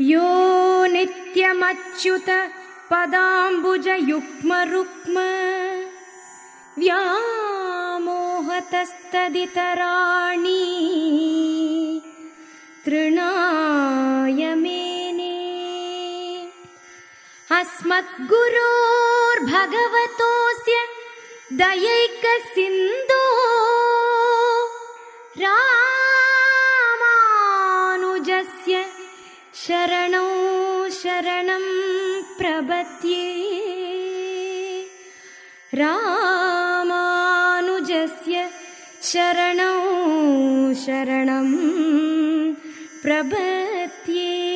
यो नित्यमच्युत पदाम्बुजयुग्मरुक्म। व्यामोहतस्तदितराणि। तृणाय मेने अस्मद्गुरोर्भगवतोऽस्य दयैकसिन्धो शरणौ शरणं प्रपद्ये। रामानुजस्य शरणौ शरणं प्रपद्ये